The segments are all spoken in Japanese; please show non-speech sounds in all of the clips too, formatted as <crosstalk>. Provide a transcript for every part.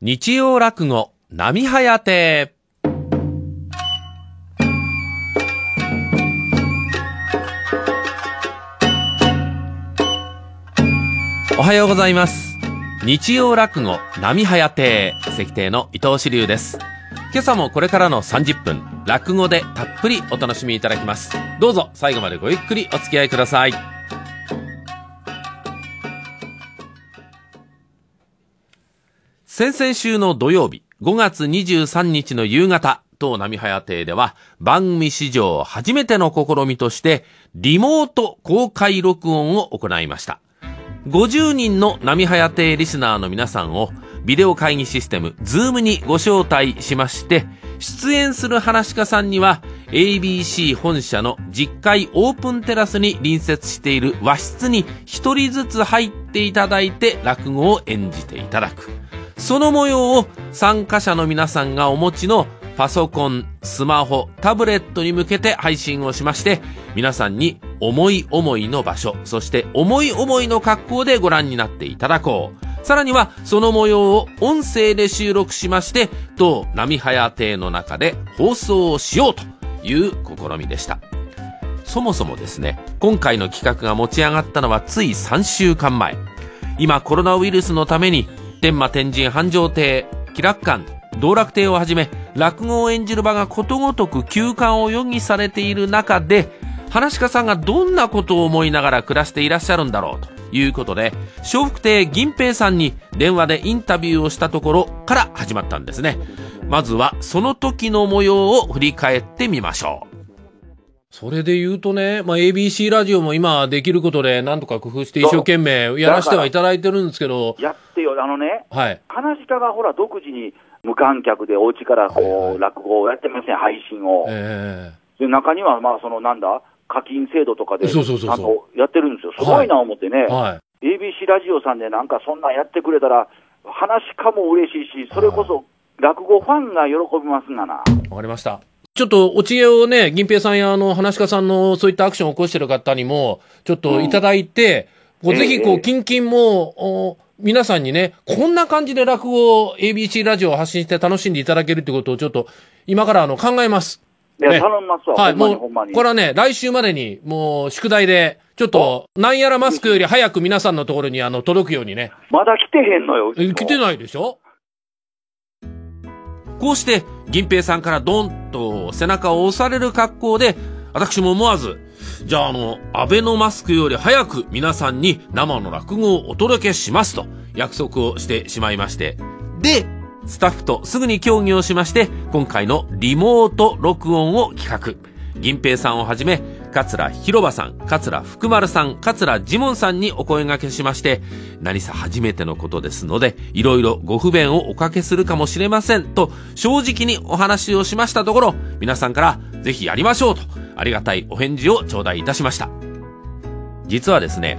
日曜落語、波早亭。おはようございます。日曜落語、波早亭。関亭の伊藤志流です。今朝もこれからの30分、落語でたっぷりお楽しみいただきます。どうぞ最後までごゆっくりお付き合いください。先々週の土曜日、5月23日の夕方、当波早亭では番組史上初めての試みとしてリモート公開録音を行いました。50人の波早亭リスナーの皆さんをビデオ会議システムズームにご招待しまして出演する話家さんには ABC 本社の実会オープンテラスに隣接している和室に一人ずつ入っていただいて落語を演じていただく。その模様を参加者の皆さんがお持ちのパソコン、スマホ、タブレットに向けて配信をしまして、皆さんに思い思いの場所、そして思い思いの格好でご覧になっていただこう。さらには、その模様を音声で収録しまして、当波早亭の中で放送をしようという試みでした。そもそもですね、今回の企画が持ち上がったのはつい3週間前。今コロナウイルスのために、天満天神繁盛亭、気楽館、道楽亭をはじめ、落語を演じる場がことごとく休館を余儀されている中で、話し家さんがどんなことを思いながら暮らしていらっしゃるんだろうということで、笑福亭銀平さんに電話でインタビューをしたところから始まったんですね。まずはその時の模様を振り返ってみましょう。それで言うとね、まあ、ABC ラジオも今できることで何とか工夫して一生懸命やらせてはいただいてるんですけど、やってよ、あのね、はい。話し家がほら、独自に無観客でお家からこう、はいはい落語をやってません、配信を。えで中には、まあ、そのなんだ、課金制度とかで、ちそうそうそうやってるんですよ。すごいな思ってね、えはい。ABC ラジオさんでなんかそんなんやってくれたら、話し家も嬉しいし、それこそ落語ファンが喜びますがな。わかりました。ちょっと、お知恵をね、銀平さんや、あの、話し家さんの、そういったアクションを起こしてる方にも、ちょっといただいて、こうええ。ぜひ、こう、ええキンキンも、お皆さんにね、こんな感じで落語を ABC ラジオを発信して楽しんでいただけるってことを、ちょっと、今から、あの、考えます。いや、ね。頼みますわ、はい、も。う、これはね、来週までに、もう、宿題で、ちょっと、なんやらマスクより早く皆さんのところに、あの、届くようにね、まだ来てへんのよ。え来てないでしょ？こうして、銀平さんからドンと背中を押される格好で、私も思わず、じゃああの、アベノマスクより早く皆さんに生の落語をお届けしますと約束をしてしまいまして。で、スタッフとすぐに協議をしまして、今回のリモート録音を企画。銀平さんをはじめ、桂広場さん、桂福丸さん、桂ジモンさんにお声掛けしまして、何せ初めてのことですので、いろいろご不便をおかけするかもしれませんと、正直にお話をしましたところ、皆さんからぜひやりましょうと、ありがたいお返事を頂戴いたしました。実はですね、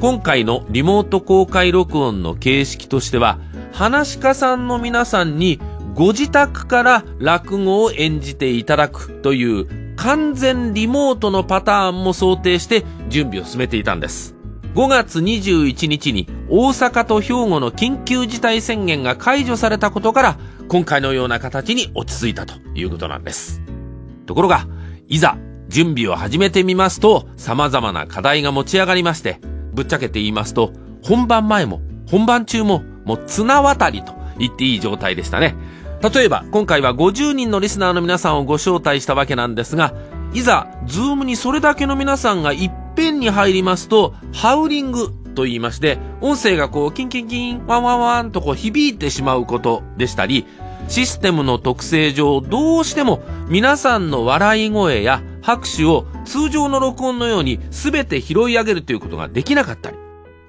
今回のリモート公開録音の形式としては、話し家さんの皆さんにご自宅から落語を演じていただくという完全リモートのパターンも想定して準備を進めていたんです。5月21日に大阪と兵庫の緊急事態宣言が解除されたことから今回のような形に落ち着いたということなんです。ところが、いざ準備を始めてみますと様々な課題が持ち上がりまして、ぶっちゃけて言いますと本番前も本番中ももう綱渡りと言っていい状態でしたね。例えば、今回は50人のリスナーの皆さんをご招待したわけなんですが、いざ、ズームにそれだけの皆さんがいっぺんに入りますと、ハウリングと言いまして、音声がこう、キンキンキン、ワンワンワンとこう響いてしまうことでしたり、システムの特性上、どうしても皆さんの笑い声や拍手を通常の録音のように全て拾い上げるということができなかったり、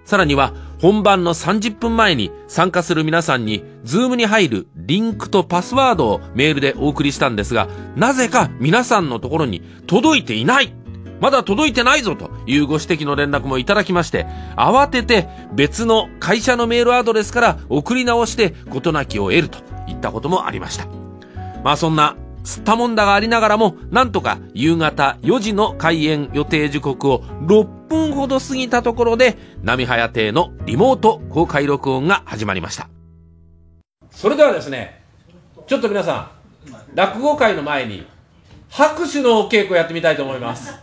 さらには本番の30分前に参加する皆さんにズームに入るリンクとパスワードをメールでお送りしたんですが、なぜか皆さんのところに届いていないまだ届いてないぞというご指摘の連絡もいただきまして、慌てて別の会社のメールアドレスから送り直して事なきを得るといったこともありました。まあそんな吸ったもんだがありながらも、なんとか夕方4時の開演予定時刻を6分ほど過ぎたところで、波早亭のリモート公開録音が始まりました。それではですねちょっと皆さん落語会の前に拍手のお稽古やってみたいと思います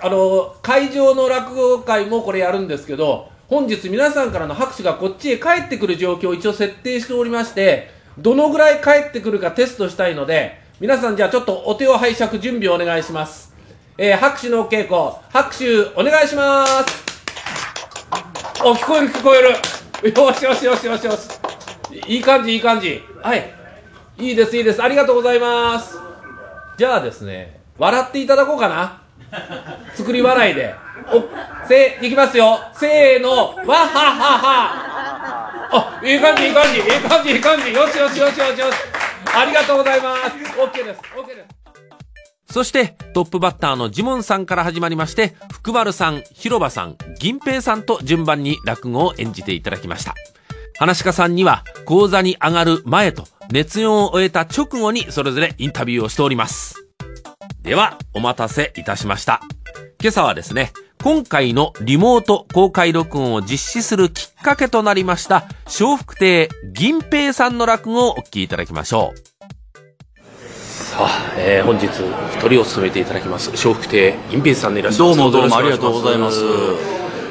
あの会場の落語会もこれやるんですけど本日皆さんからの拍手がこっちへ帰ってくる状況を一応設定しておりましてどのぐらい帰ってくるかテストしたいので皆さんじゃあちょっとお手を拝借準備をお願いします。えー、拍手の稽古拍手お願いします。お聞こえる聞こえる。よしよしよしよしよし。いい感じいい感じ。はい。いいですいいです。ありがとうございます。じゃあですね笑っていただこうかな。作り笑いで。おせいきますよ。せーの。わははは。あいい感じいい感じいい感じいい感じ。よしよしよしよしよし。ありがとうございます。OK です。OK です。そしてトップバッターのジモンさんから始まりまして福丸さん広場さん銀平さんと順番に落語を演じていただきました。話し家さんには講座に上がる前と熱演を終えた直後にそれぞれインタビューをしております。ではお待たせいたしました。今朝はですね今回のリモート公開録音を実施するきっかけとなりました笑福亭銀平さんの落語をお聞きいただきましょう。さあ、えー、本日一人を務めていただきます笑福亭銀平さんでいらっしゃいます。どうもどうもありがとうございます。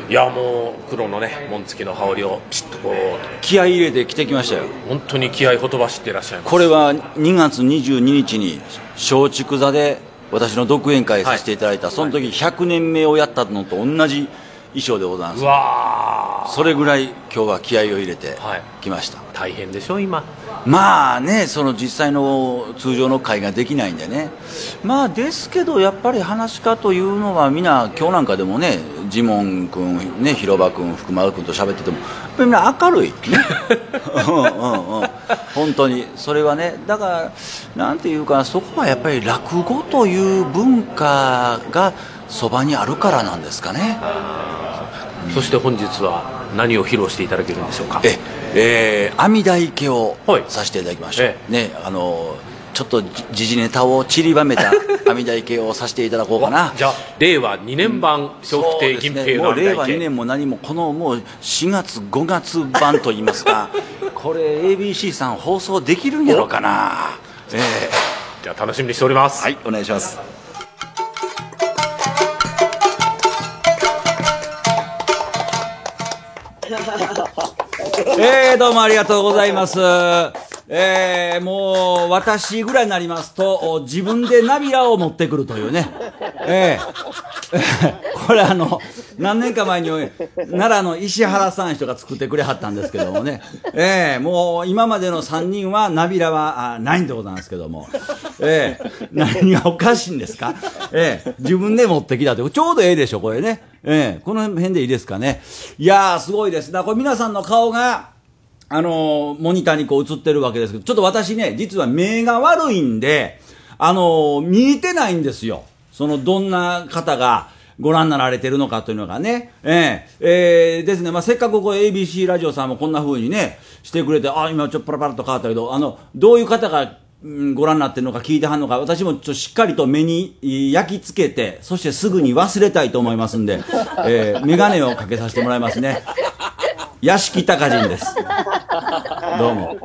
いやもう黒のね紋付きの羽織をピシッとこう気合い入れて着てきましたよ。本当に気合いほとばしっていらっしゃいます。これは2月22日に松竹座で私の独演会させていただいた、はい、その時100年目をやったのと同じ衣装でございます。わそれぐらい今日は気合を入れてきました、はい、大変でしょ今まあねその実際の通常の会ができないんでね。まあですけどやっぱり話し家というのはみんな今日なんかでもねジモン君ね広場君福丸君と喋っててもみんな明るいね。<laughs> うんうんうん。本当に。それはねだからなんていうかそこはやっぱり落語という文化がそばにあるからなんですかね、そして本日は何を披露していただけるんでしょうか？ええー、阿弥陀池をさせていただきましょう、はい、ねあのちょっと時事ネタを散りばめた阿弥陀池をさせていただこうかな。じゃあ令和2年版笑福亭銀平の、ね、令和2年も何もこのもう4月5月版といいますか <laughs> これ ABC さん放送できるんやろうかな。ええ。ー、じゃあ楽しみにしております。はいお願いしますえー、どうもありがとうございます。えー、もう、私ぐらいになりますと、自分で涙を持ってくるというね。えー、<laughs> これあの、何年か前に、奈良の石原さん人が作ってくれはったんですけどもね。えー、もう、今までの3人はナビラはあないんでございますけども。えー、何がおかしいんですか？えー、自分で持ってきたって、ちょうどええでしょ、これね。えー、この辺でいいですかね。いやー、すごいですな。これ皆さんの顔が、あの、モニターにこう映ってるわけですけど、ちょっと私ね、実は目が悪いんで、あの、見えてないんですよ。その、どんな方が、ご覧になられてるのかというのがね。えー、えー、ですね。まあ、せっかくこう ABC ラジオさんもこんな風にね、してくれて、あ、今ちょっとパラパラと変わったけど、あの、どういう方がうんご覧になってるのか聞いてはんのか、私もちょっとしっかりと目に焼き付けて、そしてすぐに忘れたいと思いますんで、えー、メガネをかけさせてもらいますね。屋敷隆人です。どうも。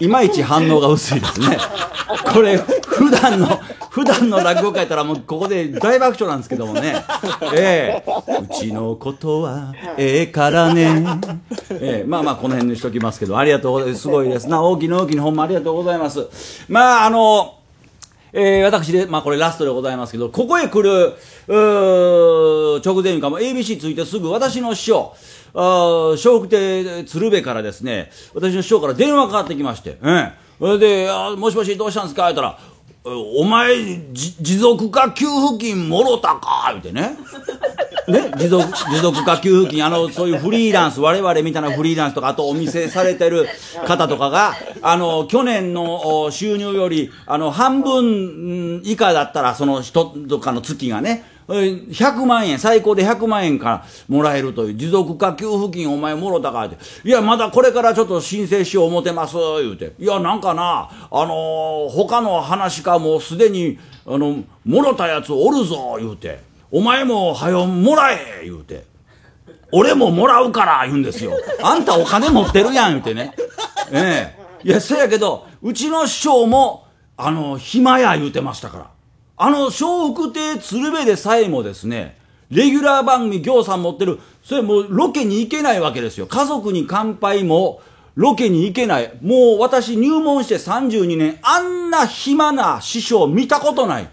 いまいち反応が薄いですね。これ、普段の、普段の落語会やったらもうここで大爆笑なんですけどもね。ええー、うちのことはええからね。ええー、まあまあこの辺にしときますけど、ありがとうございます。すごいですな。大きな大きなほんまありがとうございます。まああの、えー、私で、まあこれラストでございますけど、ここへ来る、う直前かも ABC ついてすぐ私の師匠、あ笑福亭鶴瓶からですね、私の師匠から電話かかってきまして、うん。それで、あもしもしどうしたんですか？言ったら、お前、持続化給付金もろたか？言うてね。<laughs> ね、持続、持続化給付金、あの、そういうフリーランス、我々みたいなフリーランスとか、あとお店されてる方とかが、あの、去年の収入より、あの、半分以下だったら、その人とかの月がね、100万円、最高で100万円からもらえるという、持続化給付金お前もろたかって、いや、まだこれからちょっと申請しよう思てます、言うて。いや、なんかな、あのー、他の話かもうすでに、あの、もろたやつおるぞ、言うて。お前も、はよ、もらえ、言うて。俺ももらうから、言うんですよ。あんたお金持ってるやん、言うてね。ええいや、せやけど、うちの師匠も、あの、暇や言うてましたから。あの、笑福亭鶴瓶でさえもですね、レギュラー番組、行さん持ってる、それもうロケに行けないわけですよ。家族に乾杯も、ロケに行けない。もう私入門して32年、あんな暇な師匠見たことない。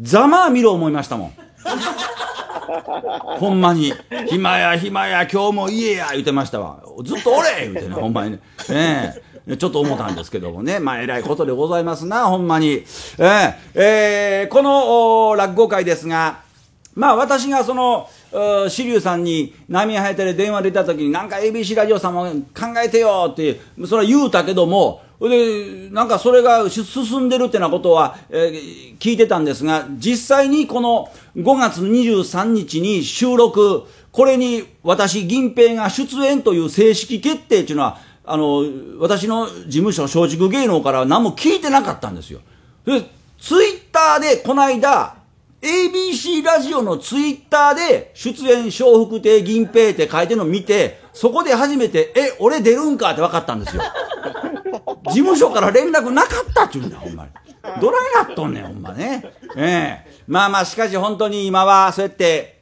ざまあ見ろ思いましたもん。ほんまに、暇や暇や、今日も家や、言うてましたわ。ずっとおれ言うてね、ほんまにね。ええちょっと思ったんですけどもね、<laughs> まあ、えらいことでございますな、ほんまに。えー、えー、この落語会ですが、まあ、私がその、志龍さんに波生えてで電話出た時に、なんか ABC ラジオさんも考えてよって、それは言うたけども、で、なんかそれが進んでるってなことは、えー、聞いてたんですが、実際にこの5月23日に収録、これに私、銀平が出演という正式決定っていうのは、あの、私の事務所、松竹芸能からは何も聞いてなかったんですよ。で、ツイッターでこの間、ABC ラジオのツイッターで出演笑福亭銀平って書いてるのを見て、そこで初めて、え、俺出るんかって分かったんですよ。<laughs> 事務所から連絡なかったっちゅうんだ、ほんまに。どないなっとんねん、ほんまね。ええまあまあ、しかし本当に今はそうやって、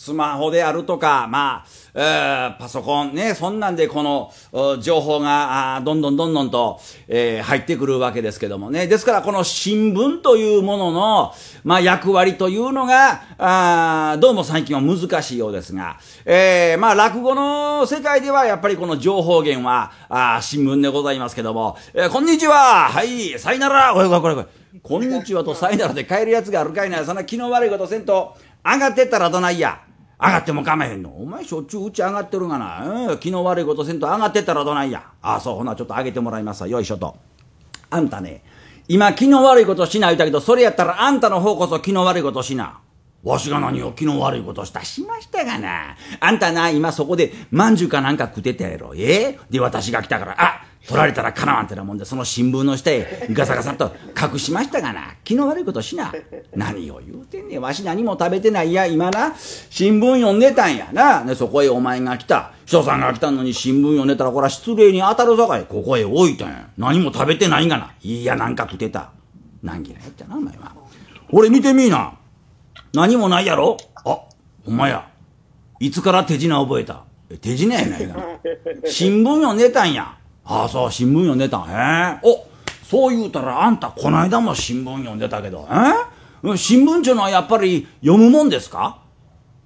スマホであるとか、まあ、えー、パソコンね、そんなんでこの情報がどんどんどんどんと、えー、入ってくるわけですけどもね。ですからこの新聞というものの、まあ役割というのが、あどうも最近は難しいようですが、えー、まあ落語の世界ではやっぱりこの情報源は、あ新聞でございますけども、えー、こんにちははい、さいならこれこれこれこれ。こんにちはとさいならで帰るやつがあるかいな。そんな気の悪いことせんと、上がってったらどないや。上がってもかまへんの？お前しょっちゅううち上がってるがな。うん、気の悪いことせんと上がってったらどないや？ああ、そう、ほな、ちょっと上げてもらいますわ。よいしょと。あんたね、今気の悪いことしないだけど、それやったらあんたの方こそ気の悪いことしな。わしが何を気の悪いことした？しましたがな。あんたな、今そこでまんじゅうかなんか食ってたやろ。え？で、私が来たから、あ取られたらかなわんてなもんで、その新聞の下へガサガサと隠しましたがな。気の悪いことしな。何を言うてんねん。わし何も食べてないや。今な、新聞読んでたんやな。で、そこへお前が来た。人さんが来たのに新聞読んでたら、これは失礼に当たるぞかい。ここへ置いたんや。何も食べてないがな。いや、なんか食ってた。難儀ないやっちゃな、お前は。俺見てみいな。何もないやろあ、ほんまや。いつから手品覚えた手品やないがな。新聞読んでたんや。ああ、そう、新聞読んでたん？へえ。お、そう言うたらあんたこないだも新聞読んでたけど、え新聞ちゅうのはやっぱり読むもんですか？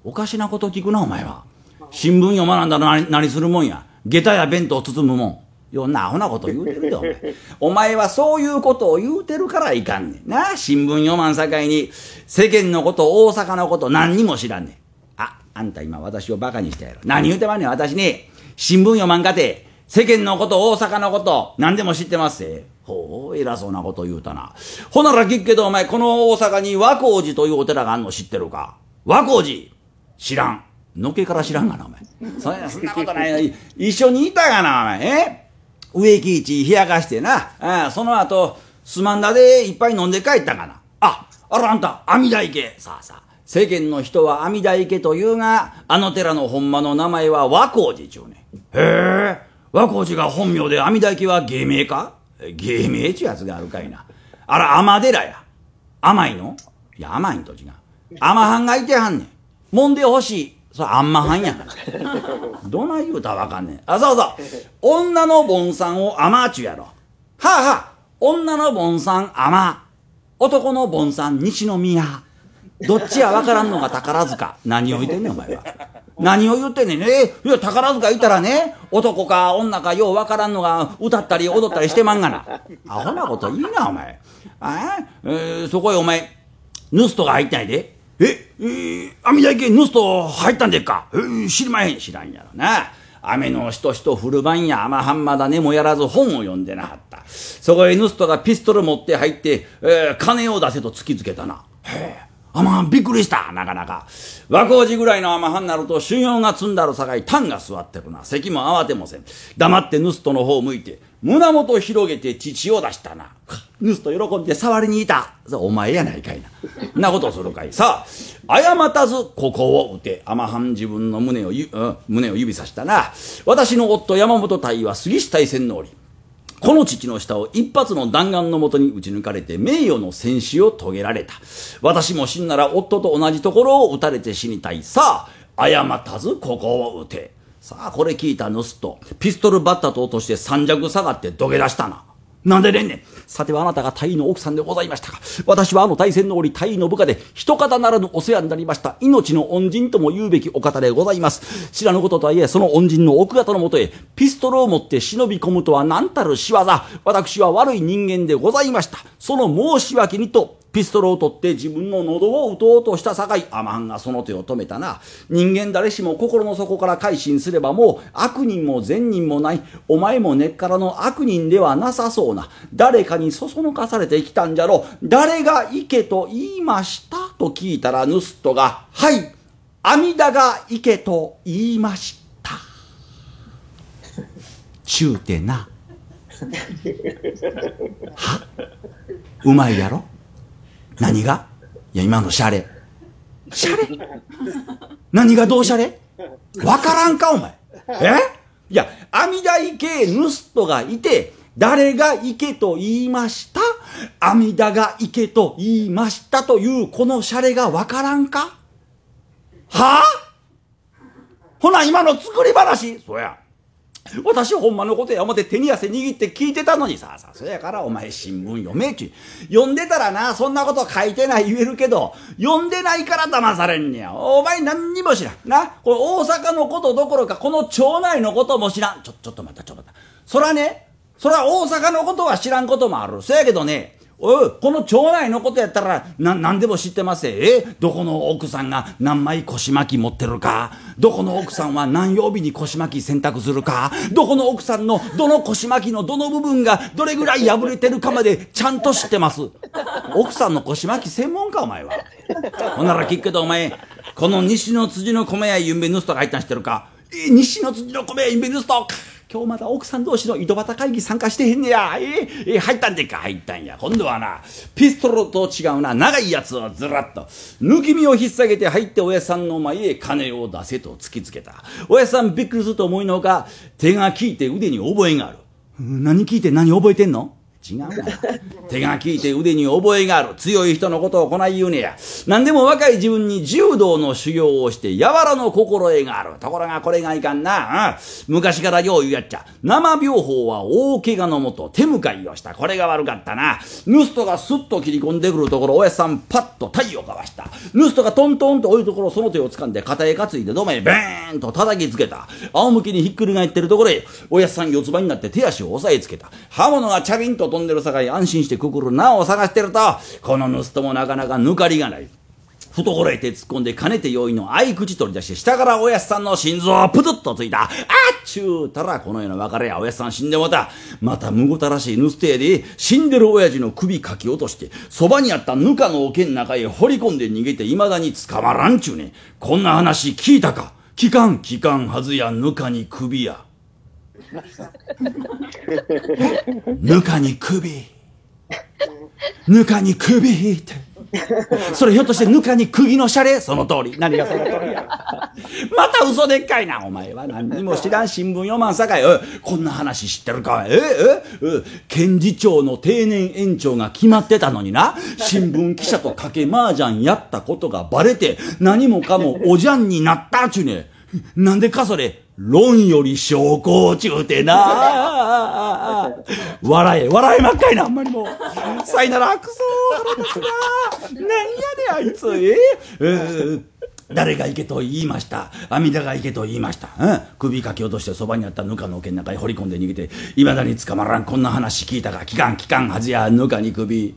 おかしなこと聞くな、お前は。新聞読まなんだら何何するもんや。下駄や弁当包むもん。よんなアホなこと言うてるよ、お前。お前はそういうことを言うてるからいかんねん。な新聞読まんさかいに、世間のこと、大阪のこと、何にも知らんねん。あ、あんた今私を馬鹿にしたやろ。何言うてまんねん、私ね。新聞読まんかて、世間のこと、大阪のこと、何でも知ってます。ほう、偉そうなこと言うたな。ほなら聞くけど、お前、この大阪に和光寺というお寺があんの知ってるか？和光寺知らん。のけから知らんがな、お前。そそんなことない。一緒にいたがな、お前。え？植木市冷やかしてな。あその後、すまんだでいっぱい飲んで帰ったがな。あ、あらあんた、阿弥陀池。さあさあ。世間の人は阿弥陀池というが、あの寺のほんまの名前は和光寺ちゅうね。へえ。和光寺が本名で阿弥陀池は芸名か？芸名ちゅうやつがあるかいな。あら、甘寺や。甘いの？いや、甘いんと違う。甘はんがいてはんねん。もんでほしい。それあんまはんやから。どない言うたわかんねん。あ、そうそう。女の盆さんを甘ちゅうやろ。はあはあ。女の盆さん甘。男の盆さん西宮。どっちやわからんのが宝塚。何を言ってんねん、お前は。何を言ってんねん。えいや、宝塚いたらね、男か女かようわからんのが歌ったり踊ったりしてまんがな。アホなこといいな、お前。あえー、そこへお前、盗人が入ったんやで。え、えー、網大家盗人入ったんでっかえー、知りまへん。知らんやろな。雨のしとしと降る晩や甘半まだねもやらず本を読んでなはった。そこへ盗人がピストル持って入って、えー、金を出せと突きつけたな。へえ。あまあびっくりした、なかなか。和光寺ぐらいの甘はんなると修行が積んだるさかい、タンが座ってるな。咳も慌てもせん。黙って盗人の方を向いて、胸元広げて父を出したな。盗人喜んで触りにいた。お前やないかいな。なことするかい。さあ、誤たずここを打て。甘はん自分の胸を、うん、胸を指さしたな。私の夫山本隊は杉下大戦の折。この父の下を一発の弾丸のもとに打ち抜かれて名誉の戦死を遂げられた。私も死んだら夫と同じところを撃たれて死にたい。さあ、誤ったずここを撃て。さあ、これ聞いた盗人、ピストルバッタと落として三尺下がって土下座したな。なんでねんねん。さてはあなたが大尉の奥さんでございましたか。私はあの大戦の折大尉の部下で、一方ならぬお世話になりました、命の恩人とも言うべきお方でございます。知らぬこととはいえ、その恩人の奥方のもとへ、ピストルを持って忍び込むとは何たる仕業。私は悪い人間でございました。その申し訳にと、ピストルを取って自分の喉を撃とうとした境、アマンがその手を止めたな。人間誰しも心の底から改心すればもう悪人も善人もない。お前も根っからの悪人ではなさそうな。誰かにそそのかされてきたんじゃろう。誰が行けと言いましたと聞いたら盗人が、はい、阿弥陀が行けと言いました。ちゅうてな。はうまいやろ？何が？いや、今のシャレ。シャレ？<laughs> 何がどうシャレ？わからんか、お前。え？いや、阿弥陀行け、盗人がいて、誰が行けと言いました？阿弥陀が行けと言いましたというこのシャレがわからんか？はあ？ほな、今の作り話。そや。<laughs> 私ほんまのことや思って手に汗握って聞いてたのにさあさあ、そやからお前新聞読めちゅう。読んでたらな、そんなこと書いてない言えるけど、読んでないから騙されんねや。お前何にも知らん。な、これ大阪のことどころか、この町内のことも知らん。ちょ、ちょっと待った、ちょっと待った。そらね、そら大阪のことは知らんこともある。そやけどね、おい、この町内のことやったら、な、なんでも知ってます。えどこの奥さんが何枚腰巻き持ってるか？どこの奥さんは何曜日に腰巻き洗濯するか？どこの奥さんのどの腰巻きのどの部分がどれぐらい破れてるかまでちゃんと知ってます。奥さんの腰巻き専門か、お前は。ほんなら聞くけど、お前、この西の辻の米屋ゆんべ盗人が入ったんしてるか？え西の辻の米屋ゆんべ盗人今日まだ奥さん同士の井戸端会議参加してへんねや。えー、えー、入ったんでっか、入ったんや。今度はな、ピストルと違うな、長いやつをずらっと、抜き身を引っ提げて入って親さんの前へ金を出せと突きつけた。親さんびっくりすると思いのほか、手が利いて腕に覚えがある。何聞いて何覚えてんの？違うな。手が利いて腕に覚えがある。強い人のことをこない言うねや。何でも若い自分に柔道の修行をして、柔らの心得がある。ところがこれがいかんな。うん、昔からよう言うやっちゃ。生病法は大怪我のもと、手向かいをした。これが悪かったな。盗人がスッと切り込んでくるところ、おやさんパッと体をかわした。盗人がトントンと置いところ、その手を掴んで肩へ担いでどめ、ベーンと叩きつけた。仰向けにひっくり返ってるところへ、おやさん四つ葉になって手足を押さえつけた。刃物がチャリンと飛んでるさかい安心してくくるなを探してると、この盗人もなかなか抜かりがない。懐へ手突っ込んでかねて用意の合口取り出して下からおやすさんの心臓をプツッとついた。あっちゅうたらこの世の別れやおやすさん死んでもた。またむごたらしい盗人やで死んでる親父の首かき落としてそばにあったぬかの桶の中へ掘り込んで逃げて未だに捕まらんちゅうね。こんな話聞いたか？聞かん聞かんはずやぬかに首や。ぬかに首。ぬかに首って。それひょっとしてぬかに釘のシャレ？その通り。何がその通りや。また嘘でっかいな、お前は。何にも知らん新聞読まんさかい。こんな話知ってるかえええ検事長の定年延長が決まってたのにな。新聞記者と賭け麻雀やったことがバレて、何もかもおじゃんになったっちゅうね。なんでかそれ？論より証拠ちゅうてな。<laughs> 笑え、笑えまっかいな、あんまりもう。さいなら、くそー、な。なんやで、あいつ、え？えー、誰が行けと言いました？阿弥陀が行けと言いました。うん、首かき落としてそばにあったぬかの桶の中へ掘り込んで逃げて、いまだに捕まらん。こんな話聞いたか。聞かん、聞かんはずや、ぬかに首。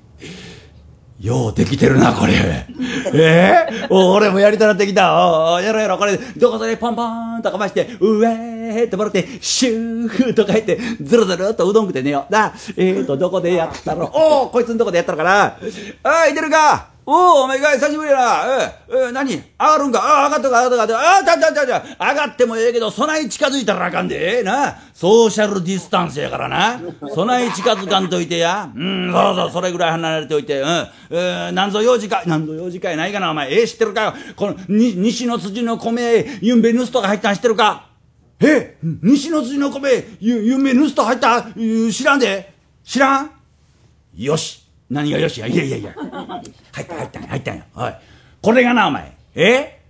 ようできてるな、これ。<laughs> ええー、俺もやりたなってきた。おやろやろ、これ、どこぞでポンポンとかまして、うえーってもらって、シューとか言って、ずるずるっとうどん食って寝よう。な、えーと、どこでやったろおおこいつんとこでやったのかなあいてるかおお、お前が久しぶりやな。ええ、え何？上がるんか？ああ、上がったか、上がったか？ああ、ちゃちゃちゃちゃ。上がってもええけど、そない近づいたらあかんで。ええな。ソーシャルディスタンスやからな。そない近づかんといてや。うん、そうそう、それぐらい離れておいて。うん。えー、なんぞ用事か？なんぞ用事かやないかな、お前。ええ、知ってるかよ？この、に、西の辻の米、ゆんべ盗人が入ったん知ってるか？え西の辻の米、ゆ、夢盗人入った？知らんで知らん？よし。何がよしや？いやいやいや。入った入ったんや、入ったんや。おい。これがな、お前。え？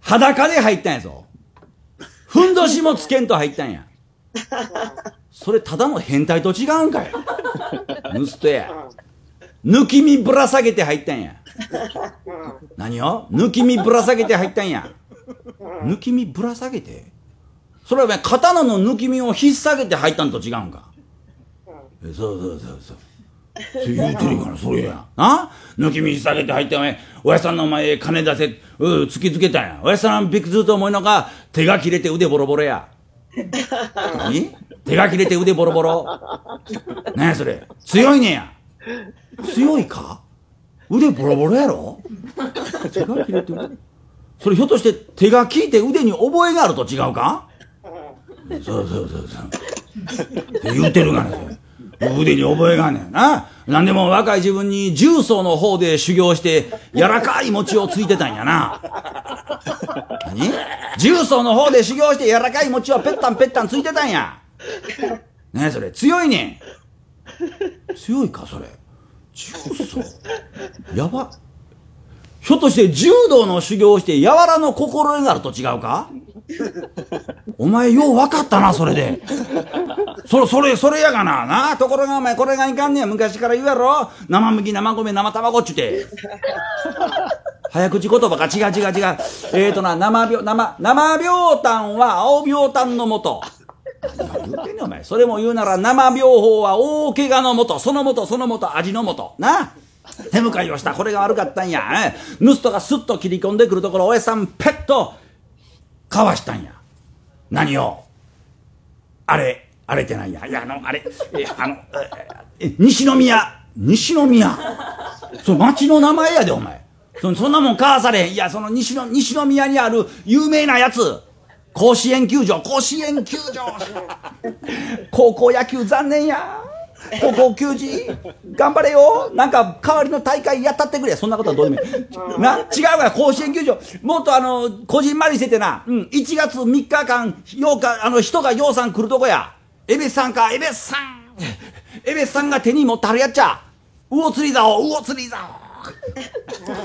裸で入ったんやぞ。ふんどしもつけんと入ったんや。それただの変態と違うんかい。盗人や。抜き身ぶら下げて入ったんや。何を？抜き身ぶら下げて入ったんや。抜き身ぶら下げて？それはお前刀の抜き身を引っ提げて入ったんと違うんか。そうそうそうそう。そう言うてるから、それや。な？抜き身下げて入って、お前、親さんのお前、金出せ、う突きつけたんや。親さんびっくりすると思いのか、手が切れて腕ボロボロや。何？手が切れて腕ボロボロ。何やそれ？強いねや。強いか？腕ボロボロやろ？手が切れて腕。それひょっとして手が効いて腕に覚えがあると違うか？そうそうそうそう。って言うてるがな、それ。腕に覚えがねんな。なんでも若い自分に重曹の方で修行して、柔らかい餅をついてたんやな。何？重曹の方で修行して柔らかい餅をぺったんぺったんついてたんや。ねそれ、強いねん。強いか、それ。重曹？やば。ひょっとして柔道の修行をして柔らの心得があると違うか？お前よう分かったな、それで。そ、それ、それやがな。なところがお前これがいかんねん。昔から言うやろ生麦、生米、生卵っちゅて。早口言葉か違う違う違う。えーとな、生病、生、生病炭は青病炭のもと。言ってんねお前。それも言うなら生病法は大怪我のもと。そのもと、そのもと、味のもと。な手向かいをした。これが悪かったんや。盗人がスッと切り込んでくるところ、おやさんペッとかわしたんや。何を？あれ、あれてないや。いや、あの、あれ、あの、西宮。西宮。そ町の名前やで、お前。そそんなもんかわされへん。いや、その西の、西宮にある有名なやつ。甲子園球場、甲子園球場。高校野球残念や。高校球児頑張れよなんか代わりの大会やったってくれそんなことはどうでもいい。な違うわ甲子園球場もっとあの、こじんまりしててな、うん、1月3日間、8日、あの、人がようさん来るとこや。エベスさんか、エベスさんエベスさんが手に持ってはるやっちゃ。魚釣り竿、魚釣り竿。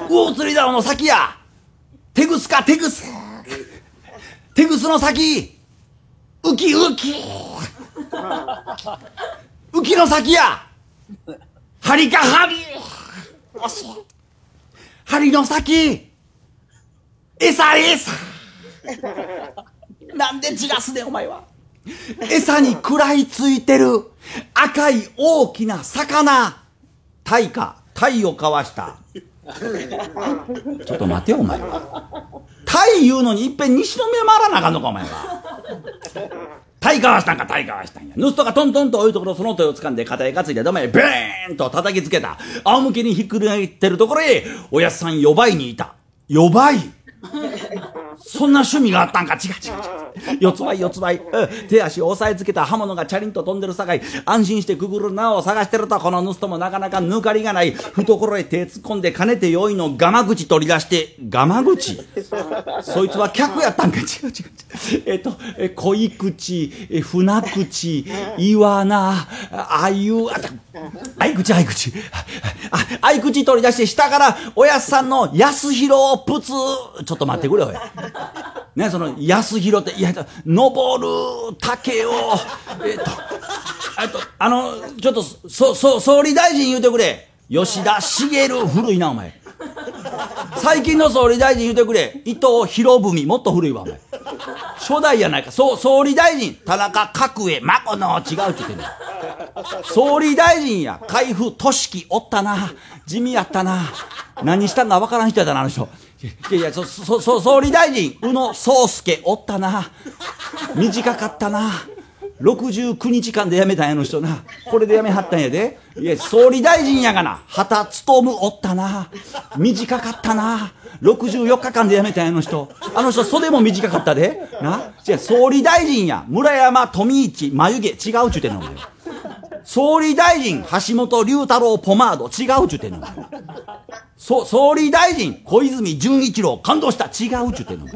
魚釣り竿の先や。手ぐすか、手ぐす。手ぐすの先。ウキウキ。浮きの先や。針か針。針の先。餌餌 <laughs> なんでじらすねお前は。餌に食らいついてる。赤い大きな魚。鯛か鯛をかわした。ちょっと待てよお前は。鯛言うのにいっぺん西宮回らなあかんのかお前は。タイガーしたんか、タイガーしたんや。盗人がトントンと置いところ、その手を掴んで、肩へ担いで、どめ、ベーンと叩きつけた。仰向けにひっくり返ってるところへ、おやっさんよばいにいた。よばいそんな趣味があったんか？違う違う違う。四つ倍四つ倍。手足を押さえつけた刃物がチャリンと飛んでるさかい、安心してくぐる縄を探してると、この盗人もなかなか抜かりがない。懐へ手突っ込んで、かねてよいのガマ口取り出して、ガマ口そいつは客やったんか？違う違う違う。えっと、え恋口、え船口、岩な、ああいう、あ、あい口あい口。あ、あい口取り出して、下から、おやっさんの安広をプツちょっと待ってくれ、おい。ね、その、安弘って、いや、登る竹を、えっと、あと、あの、ちょっと、そ、そ、総理大臣言うてくれ。吉田茂古いな、お前。<laughs> 最近の総理大臣言うてくれ。伊藤博文、もっと古いわ、お前。初代やないか。そ、総理大臣、田中角栄、まこの、違うって言ってん総理大臣や、海部俊樹、おったな。地味やったな。何したんかわからん人やったな、あの人。いやいや、そ、そ、そ、総理大臣、宇野宗介、おったな。短かったな。69日間で辞めたんやの人な。これで辞めはったんやで。いや、総理大臣やがな。旗務おったな。短かったな。64日間で辞めたんやの人。あの人、袖も短かったで。な。じゃ総理大臣や。村山富市、眉毛、違うちゅうてんの。総理大臣、橋本龍太郎ポマード、違うちゅうてんの。そ、総理大臣、小泉純一郎、感動した、違うちゅうてんの。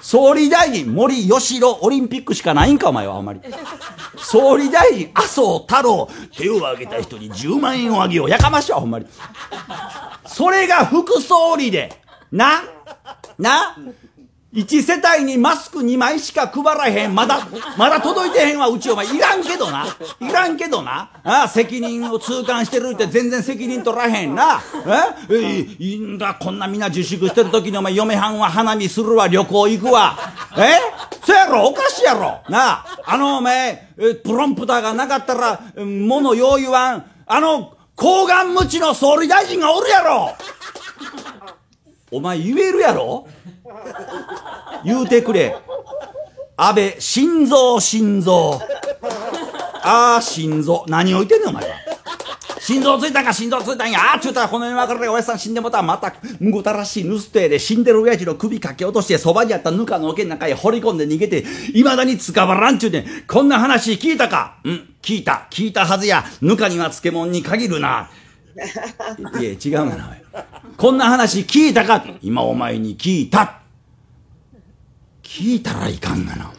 総理大臣、森喜朗、オリンピックしかないんか、お前は、あんまり。総理大臣、麻生太郎、手を挙げた人に10万円をあげよう。やかましいわ、ほんまに。それが副総理で、な、な、一世帯にマスク2枚しか配らへん。まだ、まだ届いてへんわ、うちお前。いらんけどな。いらんけどな。ああ、責任を痛感してるって全然責任取らへんな。えいいんだ、こんなみんな自粛してる時にお前、嫁はんは花見するわ、旅行行くわ。えそやろ、おかしいやろ。なあ、あのお前、プロンプターがなかったら、物よう言わん。あの、高顔無知の総理大臣がおるやろ。お前言えるやろ？言うてくれ。安倍、心臓、心臓。ああ、心臓。何を言ってんねん、お前は。心臓ついたんか、心臓ついたんや。ああ、ちゅうたら、この世に分かるか、おやさん死んでもたまた、むごたらしい盗人で死んでる親父の首かけ落として、そばにあったぬかの桶の中へ掘り込んで逃げて、未だに捕まらんちゅうねん。こんな話聞いたか？うん、聞いた。聞いたはずや。ぬかには漬物に限るな。いや、違うがな、こんな話聞いたか今お前に聞いた。聞いたらいかんがな、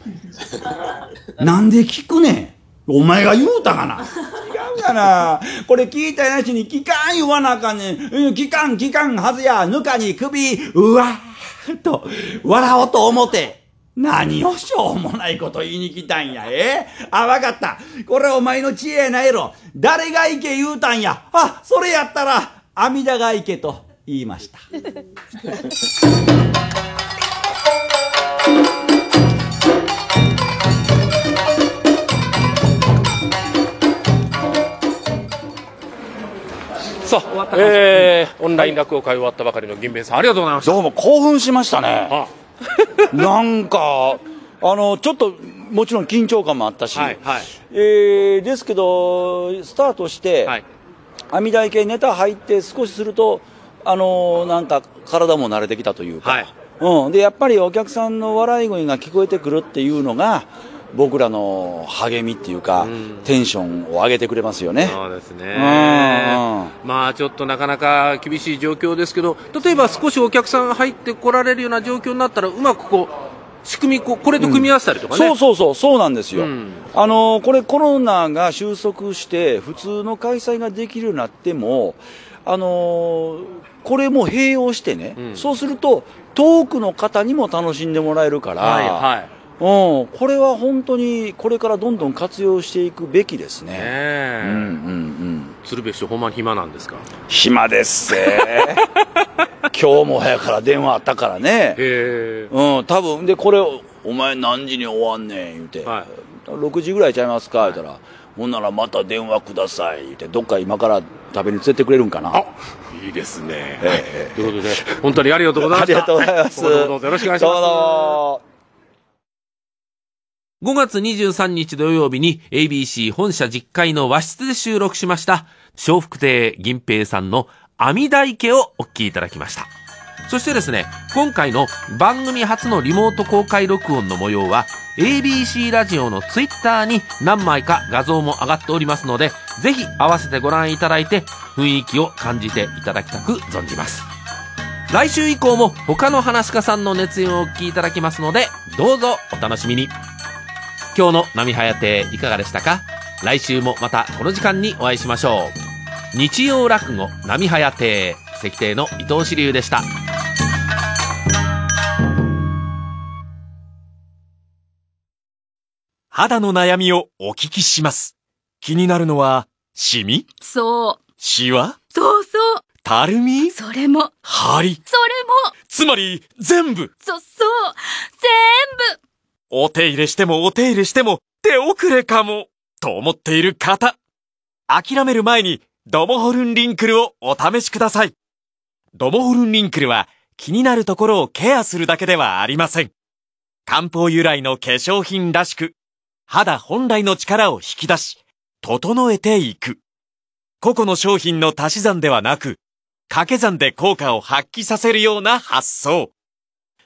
なんで聞くねん。お前が言うたがな。違うがな。これ聞いたやしに聞かん言わなあかんねん。うん聞かん聞かんはずや。ぬかに首、うわーっと、笑おうと思って。何をしょうもないこと言いに来たんや、え？あ、わかった。これお前の知恵やないやろ。誰が行け言うたんや。あ、それやったら、阿弥陀が行けと言いました。さあ、えー、オンライン落語会終わったばかりの銀兵衛さん、ありがとうございました。どうも興奮しましたね。あ <laughs> なんか、あの、ちょっと、もちろん緊張感もあったし、はいはい。えーですけど、スタートして、はい。網台系ネタ入って少しすると、あのなんか体も慣れてきたというか、はい。うん、でやっぱりお客さんの笑い声が聞こえてくるっていうのが、僕らの励みっていうか、うんテンションを上げてくれますよね。そうですねうん。まあちょっとなかなか厳しい状況ですけど、例えば少しお客さんが入ってこられるような状況になったら、うまくこう、仕組み、こうこれと組み合わせたりとかね。そうそうそう、そうなんですよ。うんあのこれコロナが収束して、普通の開催ができるようになっても、あのこれも併用してね、うんそうすると、遠くの方にも楽しんでもらえるから、はいはい。うん、これは本当にこれからどんどん活用していくべきですね。ねえ。うんうんうん。鶴瓶師匠、ほんまに暇なんですか？暇ですぜ。<laughs> 今日も早から電話あったからね。うん、多分で、これ、お前何時に終わんねん、言うて。はい6時ぐらいちゃいますか、言ったら、ほんならまた電話ください、言うて、どっか今から食べに連れてくれるんかな？あ <laughs> いいですね。ええということで、本当にありがとうございました。ありがとうございます。どうぞどうぞよろしくお願いします。5月23日土曜日に ABC 本社実会の和室で収録しました、笑福亭銀平さんの阿弥陀池をお聞きいただきました。そしてですね、今回の番組初のリモート公開録音の模様は ABC ラジオのツイッターに何枚か画像も上がっておりますので、ぜひ合わせてご覧いただいて雰囲気を感じていただきたく存じます。来週以降も他の話家さんの熱演をお聞きいただきますので、どうぞお楽しみに。今日の波早亭いかがでしたか？来週もまたこの時間にお会いしましょう。日曜落語波早亭石亭の伊藤志流でした。肌の悩みをお聞きします。気になるのは、シミ？そう。シワ？そうそう。たるみ？それも、張りそれも、つまり、全部？そ、そう。全部。お手入れしてもお手入れしても、手遅れかもと思っている方諦める前に、ドモホルンリンクルをお試しください。ドモホルンリンクルは、気になるところをケアするだけではありません。漢方由来の化粧品らしく、肌本来の力を引き出し、整えていく。個々の商品の足し算ではなく、掛け算で効果を発揮させるような発想。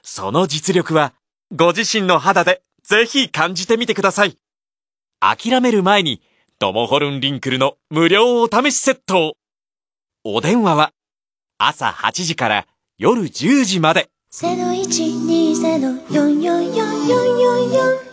その実力は、ご自身の肌でぜひ感じてみてください。諦める前に、トモホルンリンクルの無料お試しセットを。お電話は、朝8時から夜10時まで。0120-44444